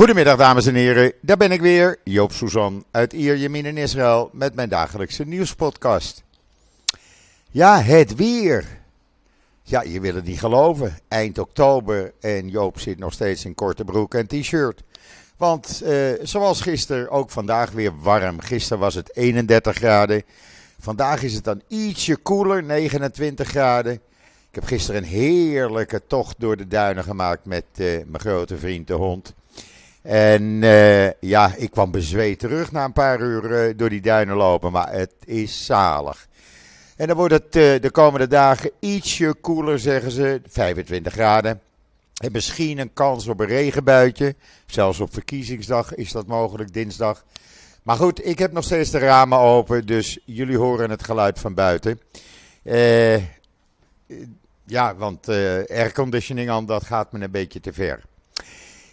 Goedemiddag dames en heren, daar ben ik weer, Joop Suzan uit Ierjemien in Israël met mijn dagelijkse nieuwspodcast. Ja, het weer. Ja, je wil het niet geloven. Eind oktober en Joop zit nog steeds in korte broek en t-shirt. Want eh, zoals gisteren, ook vandaag weer warm. Gisteren was het 31 graden. Vandaag is het dan ietsje koeler, 29 graden. Ik heb gisteren een heerlijke tocht door de duinen gemaakt met eh, mijn grote vriend de hond. En eh, ja, ik kwam bezweet terug na een paar uur eh, door die duinen lopen, maar het is zalig. En dan wordt het eh, de komende dagen ietsje koeler, zeggen ze, 25 graden. En misschien een kans op een regenbuitje. Zelfs op verkiezingsdag is dat mogelijk, dinsdag. Maar goed, ik heb nog steeds de ramen open, dus jullie horen het geluid van buiten. Ja, want airconditioning aan, dat gaat me een beetje te ver.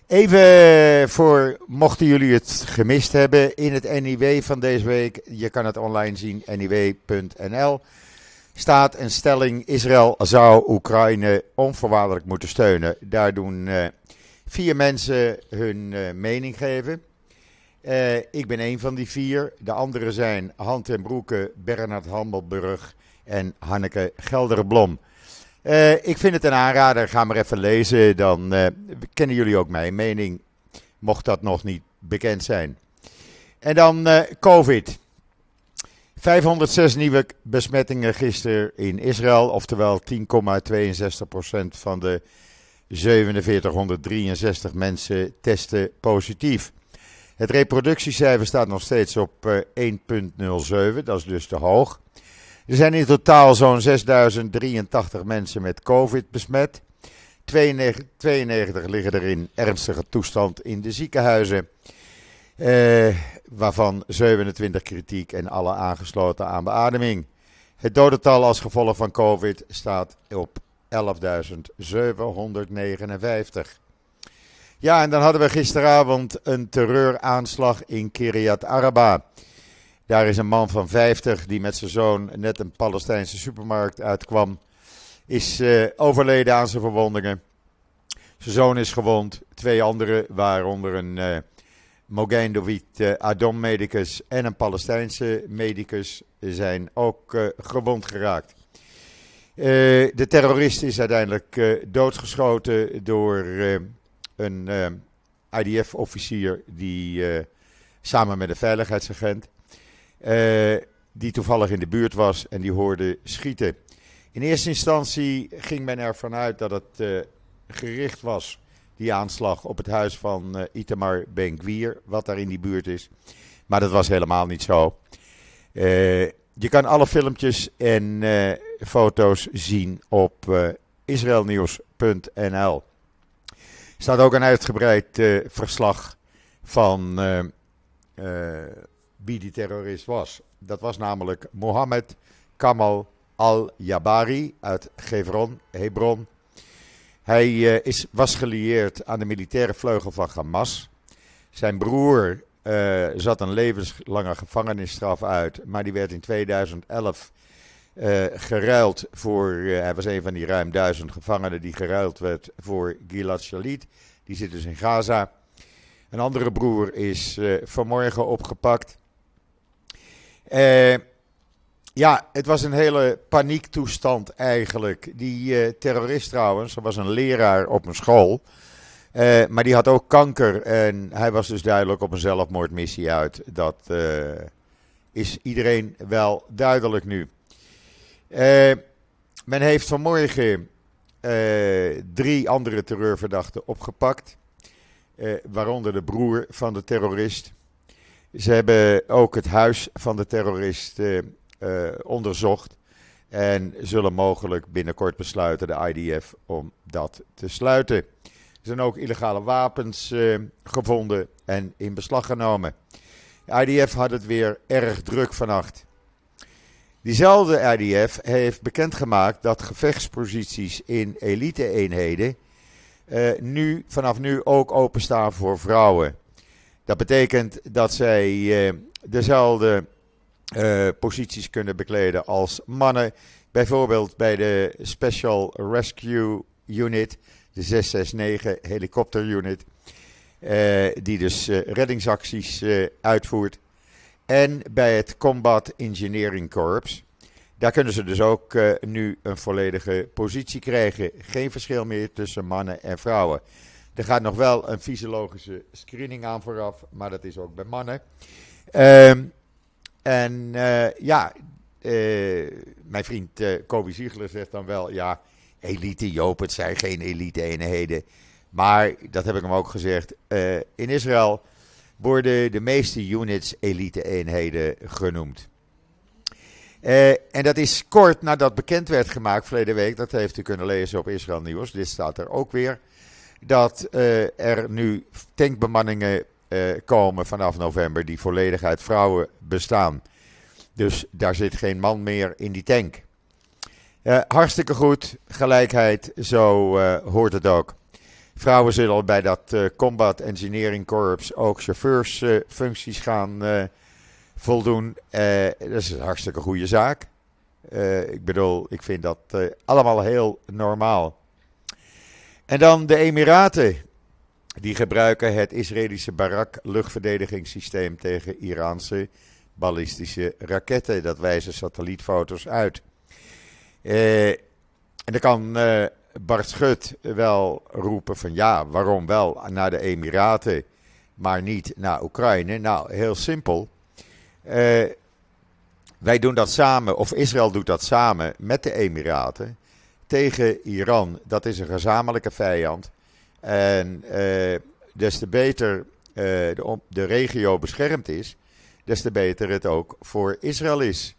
Even voor, mochten jullie het gemist hebben, in het NIW van deze week, je kan het online zien, niw.nl, staat een stelling, Israël zou Oekraïne onvoorwaardelijk moeten steunen. Daar doen uh, vier mensen hun uh, mening geven. Uh, ik ben een van die vier. De anderen zijn Hand en Broeke, Bernard Handelburg en Hanneke Gelderblom. Uh, ik vind het een aanrader. Ga maar even lezen. Dan uh, kennen jullie ook mijn mening. Mocht dat nog niet bekend zijn. En dan uh, COVID. 506 nieuwe besmettingen gisteren in Israël. Oftewel 10,62% van de 4763 mensen testen positief. Het reproductiecijfer staat nog steeds op 1,07. Dat is dus te hoog. Er zijn in totaal zo'n 6083 mensen met COVID besmet. 92, 92 liggen er in ernstige toestand in de ziekenhuizen. Eh, waarvan 27 kritiek en alle aangesloten aan beademing. Het dodental als gevolg van COVID staat op 11.759. Ja, en dan hadden we gisteravond een terreuraanslag in Kiryat Arba. Daar is een man van 50 die met zijn zoon net een Palestijnse supermarkt uitkwam. Is uh, overleden aan zijn verwondingen. Zijn zoon is gewond. Twee anderen, waaronder een uh, Mogain David uh, Adom medicus en een Palestijnse medicus, zijn ook gewond geraakt. de terrorist is uiteindelijk doodgeschoten door een IDF-officier die samen met een veiligheidsagent uh, die toevallig in de buurt was en die hoorde schieten. In eerste instantie ging men ervan uit dat het uh, gericht was, die aanslag, op het huis van uh, Itamar Ben-Gvir, wat daar in die buurt is. Maar dat was helemaal niet zo. je kan alle filmpjes en foto's zien op israelnieuws.nl. Er staat ook een uitgebreid verslag van wie die terrorist was. Dat was namelijk Mohammed Kamal al-Jabari uit Hebron. Hebron. Hij uh, is, was gelieerd aan de militaire vleugel van Hamas. Zijn broer uh, zat een levenslange gevangenisstraf uit, maar die werd in 2011 uh, eh, geruild voor. hij was een van die ruim duizend gevangenen die geruild werd voor Gilad Shalit. Die zit dus in Gaza. Een andere broer is vanmorgen opgepakt. Uh, ja, het was een hele paniektoestand eigenlijk. Die uh, terrorist trouwens, er was een leraar op een school. Uh, maar die had ook kanker en hij was dus duidelijk op een zelfmoordmissie uit. Dat is iedereen wel duidelijk nu. men heeft vanmorgen drie andere terreurverdachten opgepakt. waaronder de broer van de terrorist. Ze hebben ook het huis van de terrorist uh, onderzocht. En zullen mogelijk binnenkort besluiten, de IDF, om dat te sluiten. Er zijn ook illegale wapens uh, gevonden en in beslag genomen. De IDF had het weer erg druk vannacht. Diezelfde IDF heeft bekendgemaakt dat gevechtsposities in elite-eenheden nu, vanaf nu ook openstaan voor vrouwen. Dat betekent dat zij uh, dezelfde uh, posities kunnen bekleden als mannen. Bijvoorbeeld bij de Special Rescue Unit, de 669 helikopter unit. die dus reddingsacties uitvoert. En bij het Combat Engineering Corps. Daar kunnen ze dus ook nu een volledige positie krijgen. Geen verschil meer tussen mannen en vrouwen. Er gaat nog wel een fysiologische screening aan vooraf, maar dat is ook bij mannen. Ehm, en ja, mijn vriend Kobe Ziegler zegt dan wel, ja, elite Joop, het zijn geen elite eenheden. Maar, dat heb ik hem ook gezegd, uh, in Israël worden de meeste units elite-eenheden genoemd. Uh, en dat is kort nadat bekend werd gemaakt, verleden week, dat heeft u kunnen lezen op Israël Nieuws, dit staat er ook weer, dat uh, er nu tankbemanningen komen vanaf november die volledig uit vrouwen bestaan. Dus daar zit geen man meer in die tank. hartstikke goed, gelijkheid, zo hoort het ook. Vrouwen zullen bij dat Combat Engineering Corps ook chauffeursfuncties gaan voldoen. dat is een hartstikke goede zaak. ik bedoel, ik vind dat allemaal heel normaal. En dan de Emiraten. Die gebruiken het Israëlische Barak luchtverdedigingssysteem tegen Iraanse ballistische raketten. Dat wijzen satellietfoto's uit. en er kan Bart Schut wel roepen van ja, waarom wel naar de Emiraten, maar niet naar Oekraïne? Nou, heel simpel. Uh, wij doen dat samen, of Israël doet dat samen met de Emiraten tegen Iran. Dat is een gezamenlijke vijand. En uh, des te beter uh, de, de, regio beschermd is, des te beter het ook voor Israël is.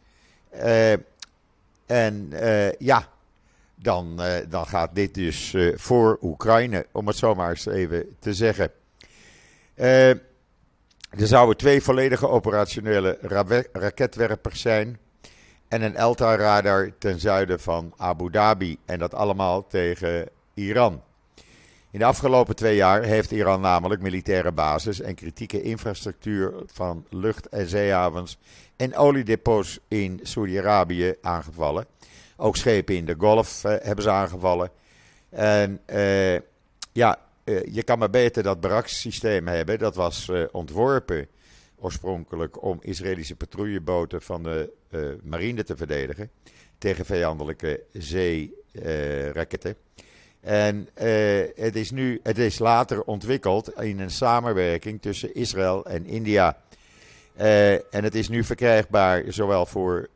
en ja, dan, dan gaat dit dus voor Oekraïne, om het zo maar eens even te zeggen. Er zouden twee volledige operationele raketwerpers zijn en een Elta-radar ten zuiden van Abu Dhabi. En dat allemaal tegen Iran. In de afgelopen twee jaar heeft Iran namelijk militaire bases en kritieke infrastructuur van lucht- en zeehavens en oliedepots in Saudi-Arabië aangevallen. Ook schepen in de Golf uh, hebben ze aangevallen. En uh, ja, uh, je kan maar beter dat Barak-systeem hebben. Dat was ontworpen oorspronkelijk om Israëlische patrouilleboten van de marine te verdedigen tegen vijandelijke zeeraketten. en het is nu, het is later ontwikkeld in een samenwerking tussen Israël en India. Uh, en het is nu verkrijgbaar zowel voor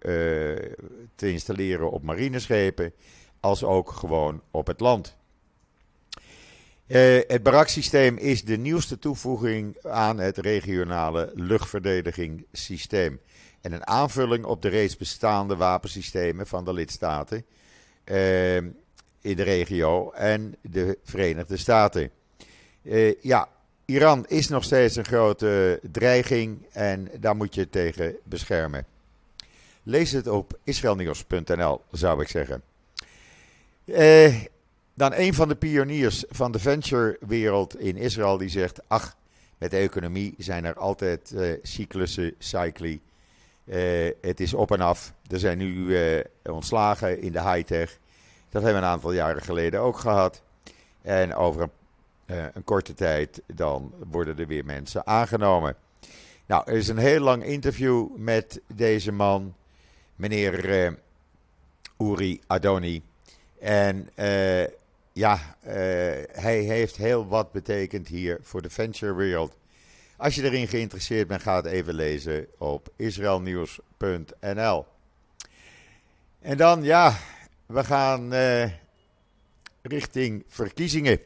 te installeren op marineschepen als ook gewoon op het land. Uh, het Barak-systeem is de nieuwste toevoeging aan het regionale luchtverdedigingssysteem. En een aanvulling op de reeds bestaande wapensystemen van de lidstaten in de regio en de Verenigde Staten. ja, Iran is nog steeds een grote dreiging en daar moet je tegen beschermen. Lees het op israelnieuws.nl, zou ik zeggen. Eh, dan een van de pioniers van de venture-wereld in Israël die zegt: Ach, met de economie zijn er altijd uh, cyclussen, cycli. Uh, het is op en af. Er zijn nu uh, ontslagen in de high-tech. Dat hebben we een aantal jaren geleden ook gehad. En over een een korte tijd, dan worden er weer mensen aangenomen. Nou, er is een heel lang interview met deze man, meneer Uri Adoni. En ja, hij heeft heel wat betekend hier voor de venture wereld. Als je erin geïnteresseerd bent, ga het even lezen op israelnieuws.nl. En dan, ja, we gaan richting verkiezingen.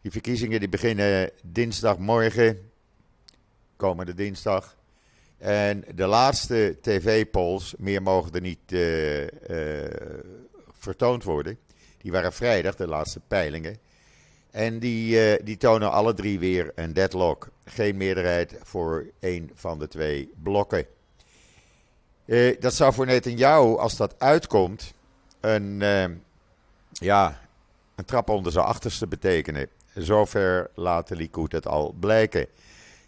Die verkiezingen die beginnen dinsdagmorgen, komende dinsdag. En de laatste tv-polls, meer mogen er niet uh, vertoond worden. Die waren vrijdag, de laatste peilingen. En die, uh, die tonen alle drie weer een deadlock. Geen meerderheid voor één van de twee blokken. dat zou voor Netanyahu, als dat uitkomt, een, ja, een trap onder zijn achterste betekenen. Zover laat de Likud het al blijken.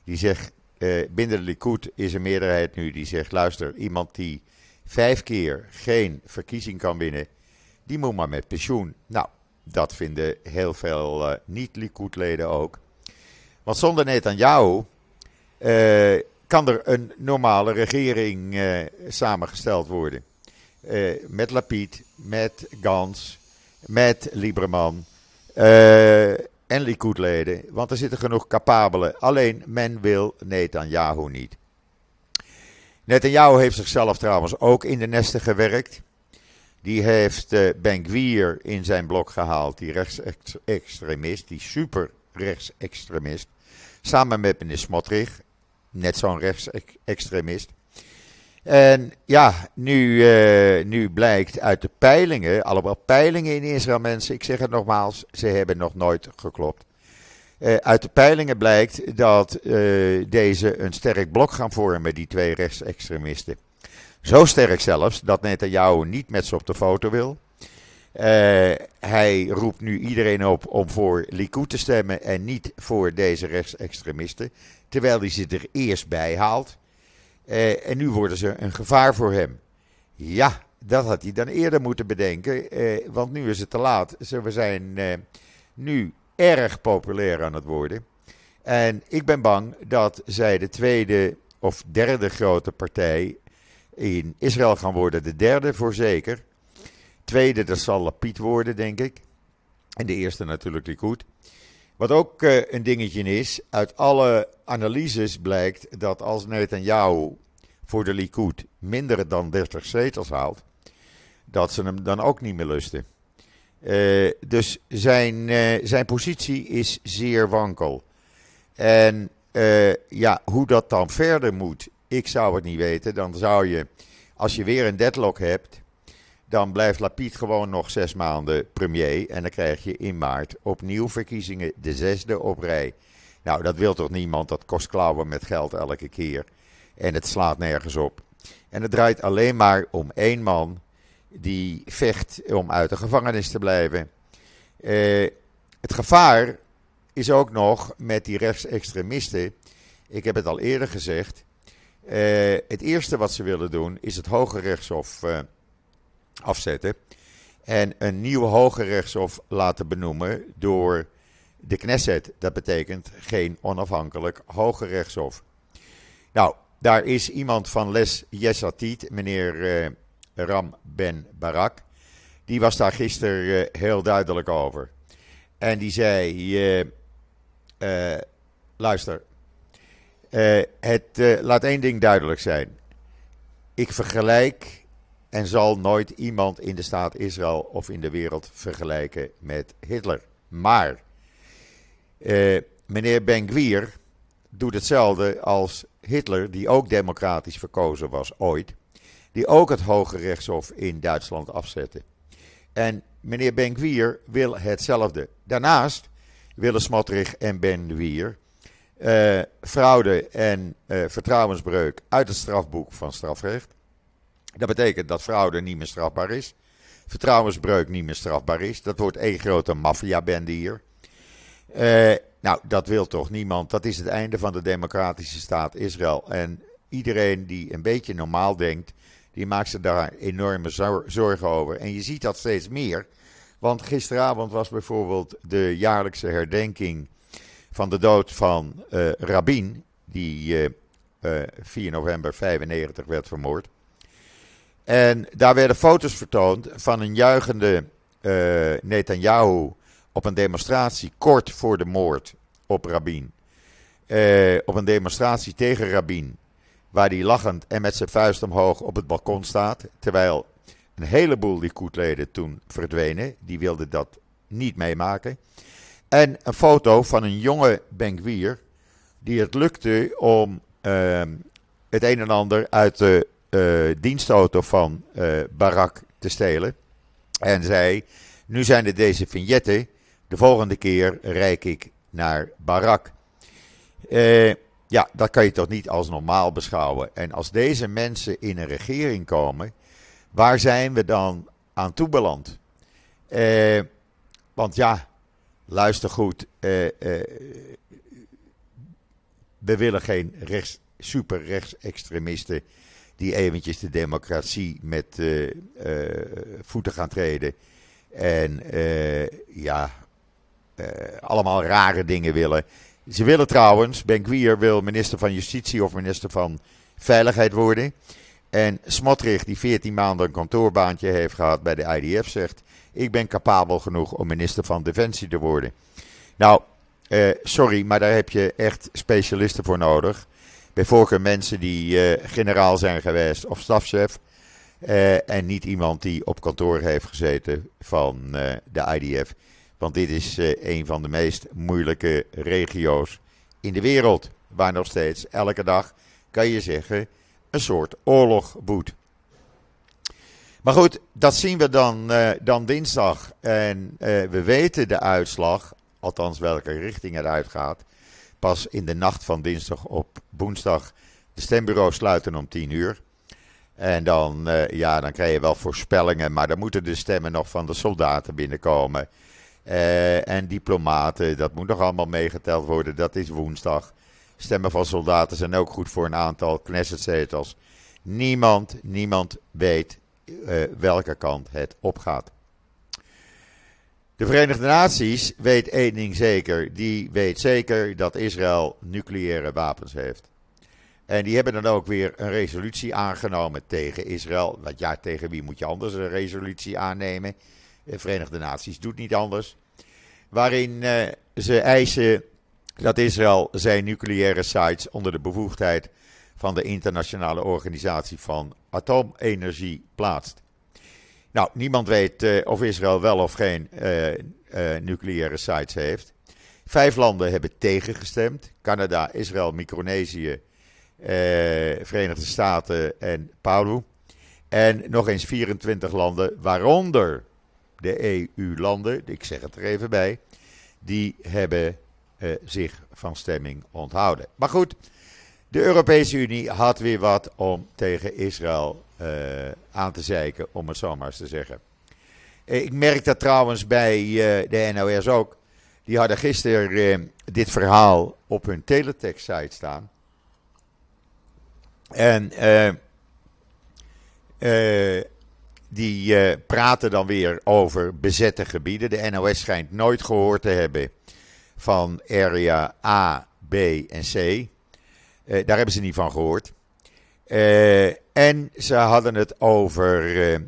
Die zegt, eh, binnen de Likud is een meerderheid nu die zegt, luister, iemand die vijf keer geen verkiezing kan winnen, die moet maar met pensioen. Nou, dat vinden heel veel uh, niet-Likud-leden ook. Want zonder Netanyahu uh, kan er een normale regering uh, samengesteld worden. Met Lapid, met Gans, met Lieberman en Likud-leden. Want er zitten genoeg capabelen. Alleen men wil Netanyahu niet. Netanyahu heeft zichzelf trouwens ook in de nesten gewerkt. Die heeft uh, Ben Gwier in zijn blok gehaald, die rechtsextremist, die super rechtsextremist. Samen met meneer Smotrich, net zo'n rechtsextremist. En ja, nu, uh, nu blijkt uit de peilingen, allemaal peilingen in Israël mensen, ik zeg het nogmaals, ze hebben nog nooit geklopt. Uh, uit de peilingen blijkt dat deze een sterk blok gaan vormen, die twee rechtsextremisten. Zo sterk zelfs dat Netanyahu niet met ze op de foto wil. Uh, hij roept nu iedereen op om voor Likud te stemmen en niet voor deze rechtsextremisten. Terwijl hij ze er eerst bij haalt. Uh, en nu worden ze een gevaar voor hem. Ja, dat had hij dan eerder moeten bedenken. Uh, want nu is het te laat. We zijn nu erg populair aan het worden. En ik ben bang dat zij de tweede of derde grote partij in Israël gaan worden. De derde voor zeker. Tweede, dat zal Lapid worden, denk ik. En de eerste natuurlijk Likud. Wat ook uh, een dingetje is, uit alle analyses blijkt dat als Netanyahu voor de Likud minder dan 30 zetels haalt, dat ze hem dan ook niet meer lusten. Uh, dus zijn, uh, zijn positie is zeer wankel. En ja, hoe dat dan verder moet, ik zou het niet weten. Dan zou je, als je weer een deadlock hebt, dan blijft Lapid gewoon nog zes maanden premier. En dan krijg je in maart opnieuw verkiezingen, de zesde op rij. Nou, dat wil toch niemand? Dat kost klauwen met geld elke keer. En het slaat nergens op. En het draait alleen maar om één man die vecht om uit de gevangenis te blijven. Uh, het gevaar is ook nog met die rechtsextremisten. Ik heb het al eerder gezegd. Uh, het eerste wat ze willen doen is het Hoge Rechtshof uh, afzetten. En een nieuw Hoge Rechtshof laten benoemen door de Knesset. Dat betekent geen onafhankelijk Hoge Rechtshof. Nou, daar is iemand van Les Yesatit, meneer uh, Ram Ben Barak. Die was daar gisteren heel duidelijk over. En die zei: luister, uh, het uh, laat één ding duidelijk zijn. Ik vergelijk en zal nooit iemand in de staat Israël of in de wereld vergelijken met Hitler. Maar uh, meneer Ben Gwier doet hetzelfde als Hitler, die ook democratisch verkozen was ooit. Die ook het Hoge Rechtshof in Duitsland afzette. En meneer Ben Gwier wil hetzelfde. Daarnaast willen Smotrich en Ben Gwier uh, fraude en uh, vertrouwensbreuk uit het strafboek van strafrecht. Dat betekent dat fraude niet meer strafbaar is. Vertrouwensbreuk niet meer strafbaar is. Dat wordt één grote maffiabende hier. Uh, nou, dat wil toch niemand. Dat is het einde van de democratische staat Israël. En iedereen die een beetje normaal denkt, die maakt zich daar enorme zorgen over. En je ziet dat steeds meer. Want gisteravond was bijvoorbeeld de jaarlijkse herdenking van de dood van uh, Rabin, die uh, uh, 4 november 95 werd vermoord. En daar werden foto's vertoond van een juichende uh, Netanyahu op een demonstratie kort voor de moord op Rabin. op een demonstratie tegen Rabin, waar hij lachend en met zijn vuist omhoog op het balkon staat, terwijl een heleboel Likud-leden toen verdwenen. Die wilden dat niet meemaken. En een foto van een jonge Benguier die het lukte om uh, het een en ander uit de uh, dienstauto van uh, Barak te stelen. En zei, nu zijn er deze vignetten, de volgende keer rijk ik naar Barak. Uh, ja, dat kan je toch niet als normaal beschouwen. En als deze mensen in een regering komen, waar zijn we dan aan toebeland? Uh, want ja, luister goed, uh, uh, we willen geen rechts, super die eventjes de democratie met uh, voeten gaan treden. En ja, allemaal rare dingen willen. Ze willen trouwens, Ben wil minister van Justitie of minister van Veiligheid worden. En Smotrich, die 14 maanden een kantoorbaantje heeft gehad bij de IDF, zegt: Ik ben capabel genoeg om minister van Defensie te worden. Nou, eh, sorry, maar daar heb je echt specialisten voor nodig. Bijvoorbeeld mensen die eh, generaal zijn geweest of stafchef. Eh, en niet iemand die op kantoor heeft gezeten van de IDF. Want dit is een van de meest moeilijke regio's in de wereld. Waar nog steeds elke dag, kan je zeggen, een soort oorlog woedt. Maar goed, dat zien we dan, dan dinsdag. En we weten de uitslag, althans welke richting het uitgaat. Pas in de nacht van dinsdag op woensdag. De stembureaus sluiten om 10 uur. En dan, uh, ja, dan krijg je wel voorspellingen, maar dan moeten de stemmen nog van de soldaten binnenkomen. En diplomaten, dat moet nog allemaal meegeteld worden. Dat is woensdag. Stemmen van soldaten zijn ook goed voor een aantal Knessetzetels. Niemand, niemand weet uh, welke kant het opgaat. De Verenigde Naties weet één ding zeker. Die weet zeker dat Israël nucleaire wapens heeft. En die hebben dan ook weer een resolutie aangenomen tegen Israël. Want ja, tegen wie moet je anders een resolutie aannemen? De Verenigde Naties doet niet anders. Waarin uh, ze eisen dat Israël zijn nucleaire sites onder de bevoegdheid van de Internationale Organisatie van Atoomenergie plaatst. Nou, niemand weet uh, of Israël wel of geen uh, nucleaire sites heeft. Vijf landen hebben tegengestemd: Canada, Israël, Micronesië, eh, Verenigde Staten en Paulu. En nog eens 24 landen, waaronder de EU-landen, ik zeg het er even bij, die hebben eh, zich van stemming onthouden. Maar goed, de Europese Unie had weer wat om tegen Israël uh, aan te zeiken, om het zo maar eens te zeggen. Ik merk dat trouwens bij uh, de NOS ook. Die hadden gisteren dit verhaal op hun teletext-site staan. En die praten dan weer over bezette gebieden. De NOS schijnt nooit gehoord te hebben van area A, B en C. daar hebben ze niet van gehoord. en ze hadden het over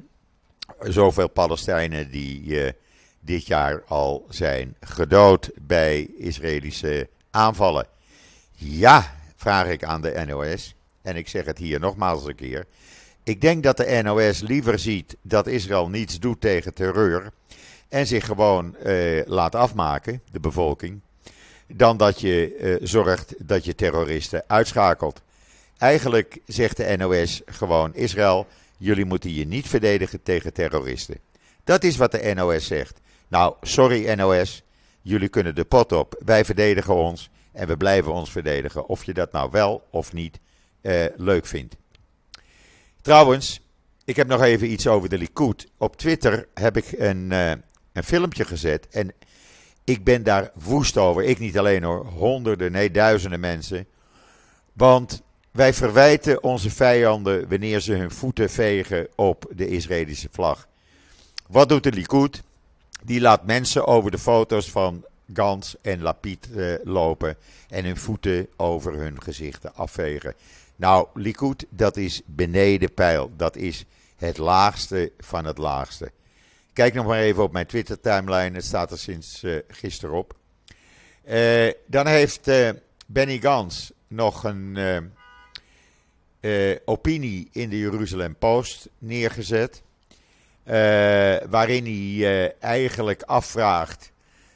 zoveel Palestijnen die dit jaar al zijn gedood bij Israëlische aanvallen. Ja, vraag ik aan de NOS en ik zeg het hier nogmaals een keer. Ik denk dat de NOS liever ziet dat Israël niets doet tegen terreur. En zich gewoon eh, laat afmaken, de bevolking. Dan dat je eh, zorgt dat je terroristen uitschakelt. Eigenlijk zegt de NOS gewoon: Israël, jullie moeten je niet verdedigen tegen terroristen. Dat is wat de NOS zegt. Nou, sorry NOS, jullie kunnen de pot op. Wij verdedigen ons en we blijven ons verdedigen. Of je dat nou wel of niet uh, leuk vindt. Trouwens, ik heb nog even iets over de Likud. Op Twitter heb ik een, uh, een filmpje gezet en ik ben daar woest over. Ik niet alleen hoor, honderden, nee duizenden mensen. Want wij verwijten onze vijanden wanneer ze hun voeten vegen op de Israëlische vlag. Wat doet de Likud? Die laat mensen over de foto's van Gans en Lapid uh, lopen en hun voeten over hun gezichten afvegen. Nou, Likud, dat is beneden pijl. Dat is het laagste van het laagste. Kijk nog maar even op mijn Twitter-timeline. Het staat er sinds uh, gisteren op. Uh, dan heeft uh, Benny Gans nog een opinie in de Jeruzalem Post neergezet. waarin hij eigenlijk afvraagt,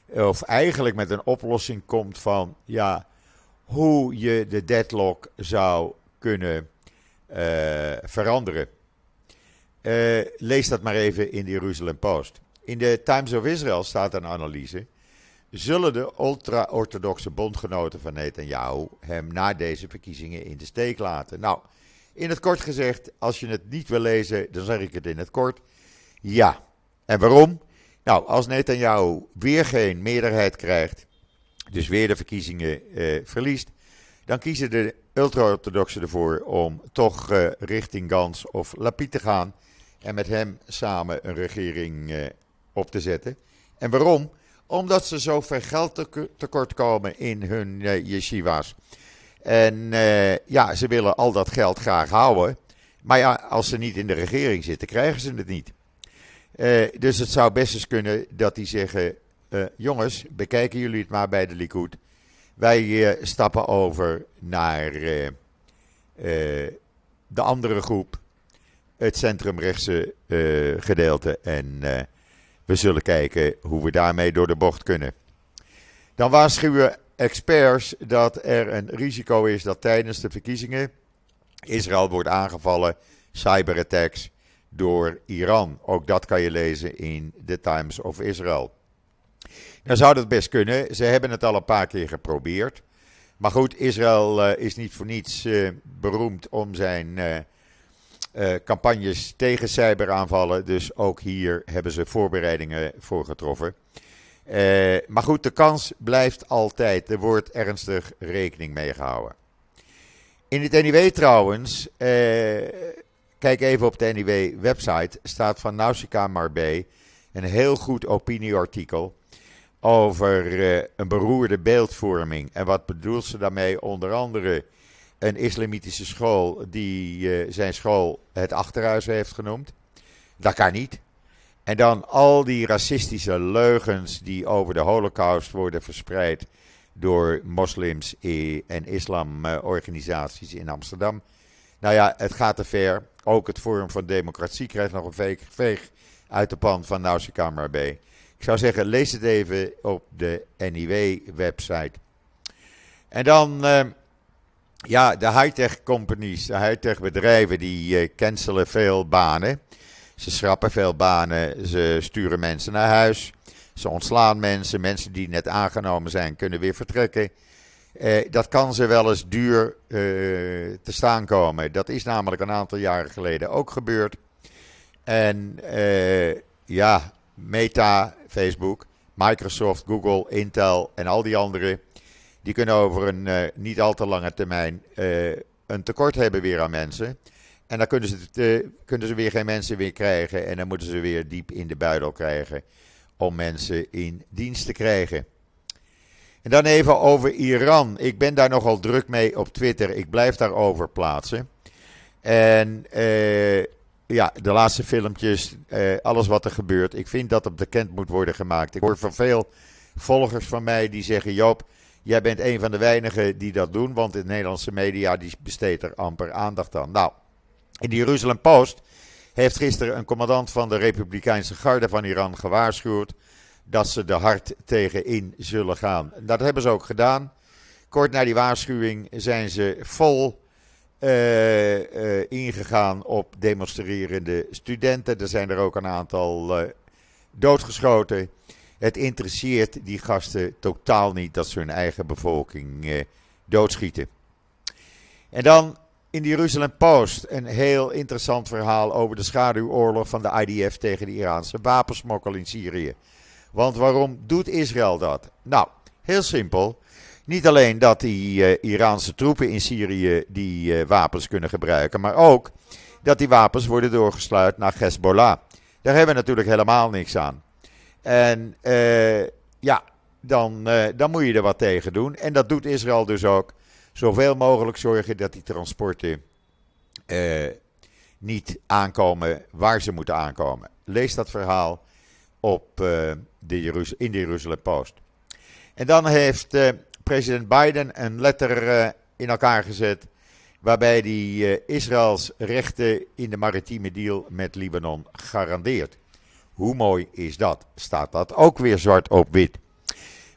of eigenlijk met een oplossing komt van, ja, hoe je de deadlock zou kunnen veranderen. Uh, lees dat maar even in de Jeruzalem Post. In de Times of Israel staat een analyse. Zullen de ultra-orthodoxe bondgenoten van Netanyahu hem na deze verkiezingen in de steek laten? Nou, in het kort gezegd, als je het niet wil lezen, dan zeg ik het in het kort. Ja. En waarom? Nou, als Netanyahu weer geen meerderheid krijgt, dus weer de verkiezingen uh, verliest, dan kiezen de ultra-orthodoxen ervoor om toch uh, richting Gans of Lapid te gaan en met hem samen een regering uh, op te zetten. En waarom? Omdat ze zoveel geld tekort komen in hun uh, yeshiva's. En ja, ze willen al dat geld graag houden. Maar ja, als ze niet in de regering zitten, krijgen ze het niet. dus het zou best eens kunnen dat die zeggen: jongens, bekijken jullie het maar bij de Likud. Wij stappen over naar de andere groep het centrumrechtse uh, gedeelte. En uh, we zullen kijken hoe we daarmee door de bocht kunnen. Dan waarschuwen experts dat er een risico is dat tijdens de verkiezingen Israël wordt aangevallen, cyberattacks door Iran. Ook dat kan je lezen in The Times of Israel. Nou zou dat best kunnen. Ze hebben het al een paar keer geprobeerd. Maar goed, Israël uh, is niet voor niets beroemd om zijn uh, campagnes tegen cyberaanvallen. Dus ook hier hebben ze voorbereidingen voor getroffen. maar goed, de kans blijft altijd. Er wordt ernstig rekening mee gehouden. In het NIW trouwens, kijk even op de NIW-website, staat van Nausicaa Marbé een heel goed opinieartikel over een beroerde beeldvorming. En wat bedoelt ze daarmee? Onder andere een islamitische school die uh, zijn school het achterhuis heeft genoemd. Dat kan niet. En dan al die racistische leugens die over de holocaust worden verspreid door moslims en islamorganisaties in Amsterdam. Nou ja, het gaat te ver. Ook het Forum van Democratie krijgt nog een veeg uit de pan van Nausicaa B. Ik zou zeggen, lees het even op de NIW-website. En dan, uh, ja, de high-tech companies, de high-tech bedrijven, die uh, cancelen veel banen. Ze schrappen veel banen, ze sturen mensen naar huis. Ze ontslaan mensen, mensen die net aangenomen zijn, kunnen weer vertrekken. Uh, dat kan ze wel eens duur te staan komen. Dat is namelijk een aantal jaren geleden ook gebeurd. En ja, Meta, Facebook, Microsoft, Google, Intel en al die anderen, die kunnen over een uh, niet al te lange termijn uh, een tekort hebben weer aan mensen. En dan kunnen ze, uh, kunnen ze weer geen mensen weer krijgen en dan moeten ze weer diep in de buidel krijgen om mensen in dienst te krijgen. En dan even over Iran. Ik ben daar nogal druk mee op Twitter. Ik blijf daarover plaatsen. En ja, de laatste filmpjes, eh, alles wat er gebeurt. Ik vind dat het bekend moet worden gemaakt. Ik hoor van veel volgers van mij die zeggen: Joop, jij bent een van de weinigen die dat doen, want de Nederlandse media die besteedt er amper aandacht aan. Nou, in de Jeruzalem Post heeft gisteren een commandant van de Republikeinse Garde van Iran gewaarschuwd dat ze er hard tegen in zullen gaan. Dat hebben ze ook gedaan. Kort na die waarschuwing zijn ze vol uh, uh, ingegaan op demonstrerende studenten. Er zijn er ook een aantal uh, doodgeschoten. Het interesseert die gasten totaal niet dat ze hun eigen bevolking doodschieten. En dan in de Jeruzalem Post een heel interessant verhaal over de schaduwoorlog van de IDF tegen de Iraanse wapensmokkel in Syrië. Want waarom doet Israël dat? Nou, heel simpel. Niet alleen dat die uh, Iraanse troepen in Syrië die uh, wapens kunnen gebruiken, maar ook dat die wapens worden doorgesluit naar Hezbollah. Daar hebben we natuurlijk helemaal niks aan. En uh, ja, dan, dan moet je er wat tegen doen. En dat doet Israël dus ook. Zoveel mogelijk zorgen dat die transporten niet aankomen waar ze moeten aankomen. Lees dat verhaal op, de in de Jeruzalem Post. En dan heeft president Biden een letter in elkaar gezet. Waarbij hij Israëls rechten in de maritieme deal met Libanon garandeert. Hoe mooi is dat? Staat dat ook weer zwart op wit?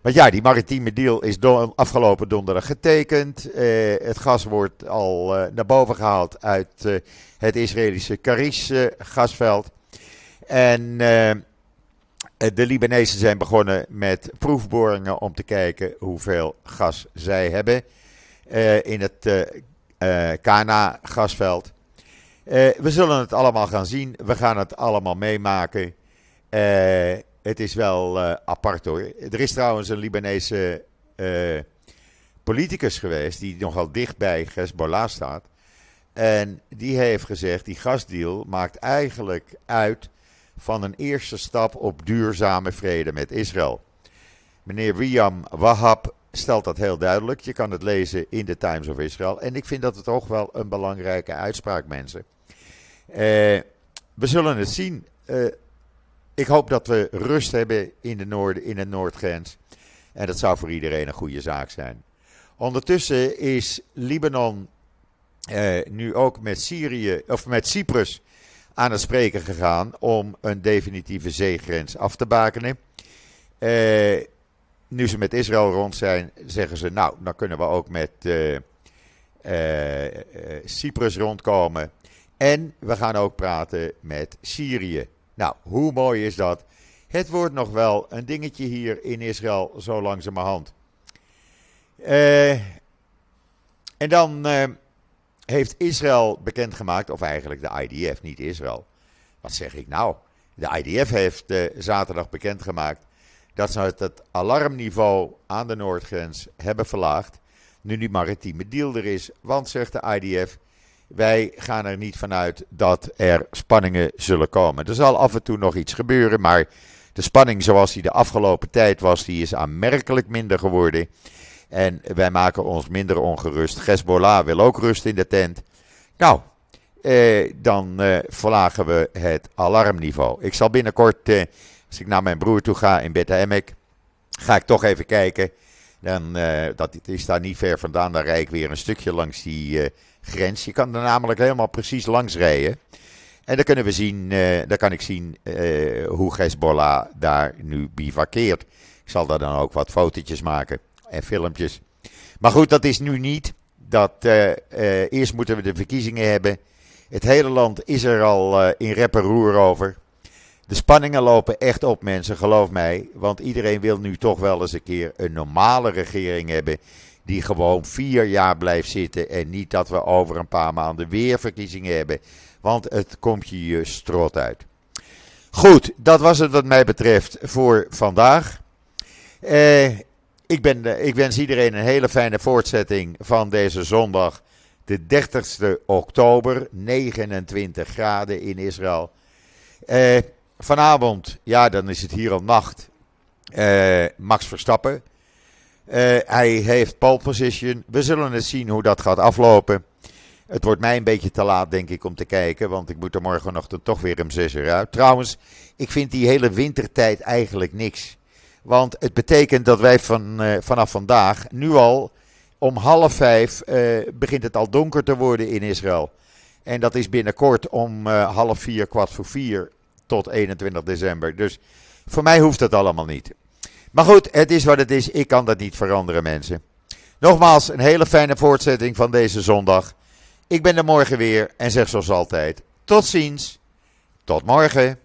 Want ja, die maritieme deal is afgelopen donderdag getekend. Uh, het gas wordt al naar boven gehaald uit het Israëlische Karish gasveld. En eh, de Libanezen zijn begonnen met proefboringen om te kijken hoeveel gas zij hebben in het Kana gasveld. we zullen het allemaal gaan zien. We gaan het allemaal meemaken. Het is wel apart hoor. Er is trouwens een Libanese politicus geweest die nogal dicht bij Hezbollah staat. En die heeft gezegd, die gasdeal maakt eigenlijk uit van een eerste stap op duurzame vrede met Israël. Meneer Wiam Wahab stelt dat heel duidelijk. Je kan het lezen in de Times of Israel. En ik vind dat het toch wel een belangrijke uitspraak, mensen. We zullen het zien. Ik hoop dat we rust hebben in de, noorden, in Noordgrens. En dat zou voor iedereen een goede zaak zijn. Ondertussen is Libanon uh, nu ook met Syrië, of met Cyprus aan het spreken gegaan om een definitieve zeegrens af te bakenen. Uh, nu ze met Israël rond zijn, zeggen ze, nou, dan kunnen we ook met uh, Cyprus rondkomen. En we gaan ook praten met Syrië. Nou, hoe mooi is dat? Het wordt nog wel een dingetje hier in Israël, zo langzamerhand. Uh, en dan uh, heeft Israël bekendgemaakt, of eigenlijk de IDF, niet Israël. Wat zeg ik nou? De IDF heeft uh, zaterdag bekendgemaakt dat ze het alarmniveau aan de Noordgrens hebben verlaagd. Nu die maritieme deal er is. Want, zegt de IDF, wij gaan er niet vanuit dat er spanningen zullen komen. Er zal af en toe nog iets gebeuren, maar de spanning zoals die de afgelopen tijd was, die is aanmerkelijk minder geworden. En wij maken ons minder ongerust. Hezbollah wil ook rust in de tent. Nou, eh, dan eh, verlagen we het alarmniveau. Ik zal binnenkort, eh, als ik naar mijn broer toe ga in Beta Emek, ga ik toch even kijken. Dan, uh, dat is daar niet ver vandaan. Dan rijd ik weer een stukje langs die uh, grens. Je kan er namelijk helemaal precies langs rijden. En dan kunnen we zien, uh, dan kan ik zien hoe Hezbollah daar nu bivakkeert. Ik zal daar dan ook wat fotootjes maken en filmpjes. Maar goed, dat is nu niet. Dat, eerst moeten we de verkiezingen hebben. Het hele land is er al in rep en roer over. De spanningen lopen echt op, mensen, geloof mij. Want iedereen wil nu toch wel eens een keer een normale regering hebben. Die gewoon vier jaar blijft zitten. En niet dat we over een paar maanden weer verkiezingen hebben. Want het komt je je strot uit. Goed, dat was het wat mij betreft voor vandaag. Eh, ik, ben, ik wens iedereen een hele fijne voortzetting van deze zondag. De 30ste oktober, 29 graden in Israël. Eh, Vanavond, ja, dan is het hier al nacht. Uh, Max Verstappen. Uh, hij heeft pole position. We zullen eens zien hoe dat gaat aflopen. Het wordt mij een beetje te laat, denk ik, om te kijken. Want ik moet er morgenochtend toch weer om 6 uur uit. Trouwens, ik vind die hele wintertijd eigenlijk niks. Want het betekent dat wij van, uh, vanaf vandaag, nu al, om half vijf, begint het al donker te worden in Israël. En dat is binnenkort om half vier, kwart voor vier tot 21 december. Dus voor mij hoeft dat allemaal niet. Maar goed, het is wat het is. Ik kan dat niet veranderen, mensen. Nogmaals, een hele fijne voortzetting van deze zondag. Ik ben er morgen weer en zeg zoals altijd: tot ziens. Tot morgen.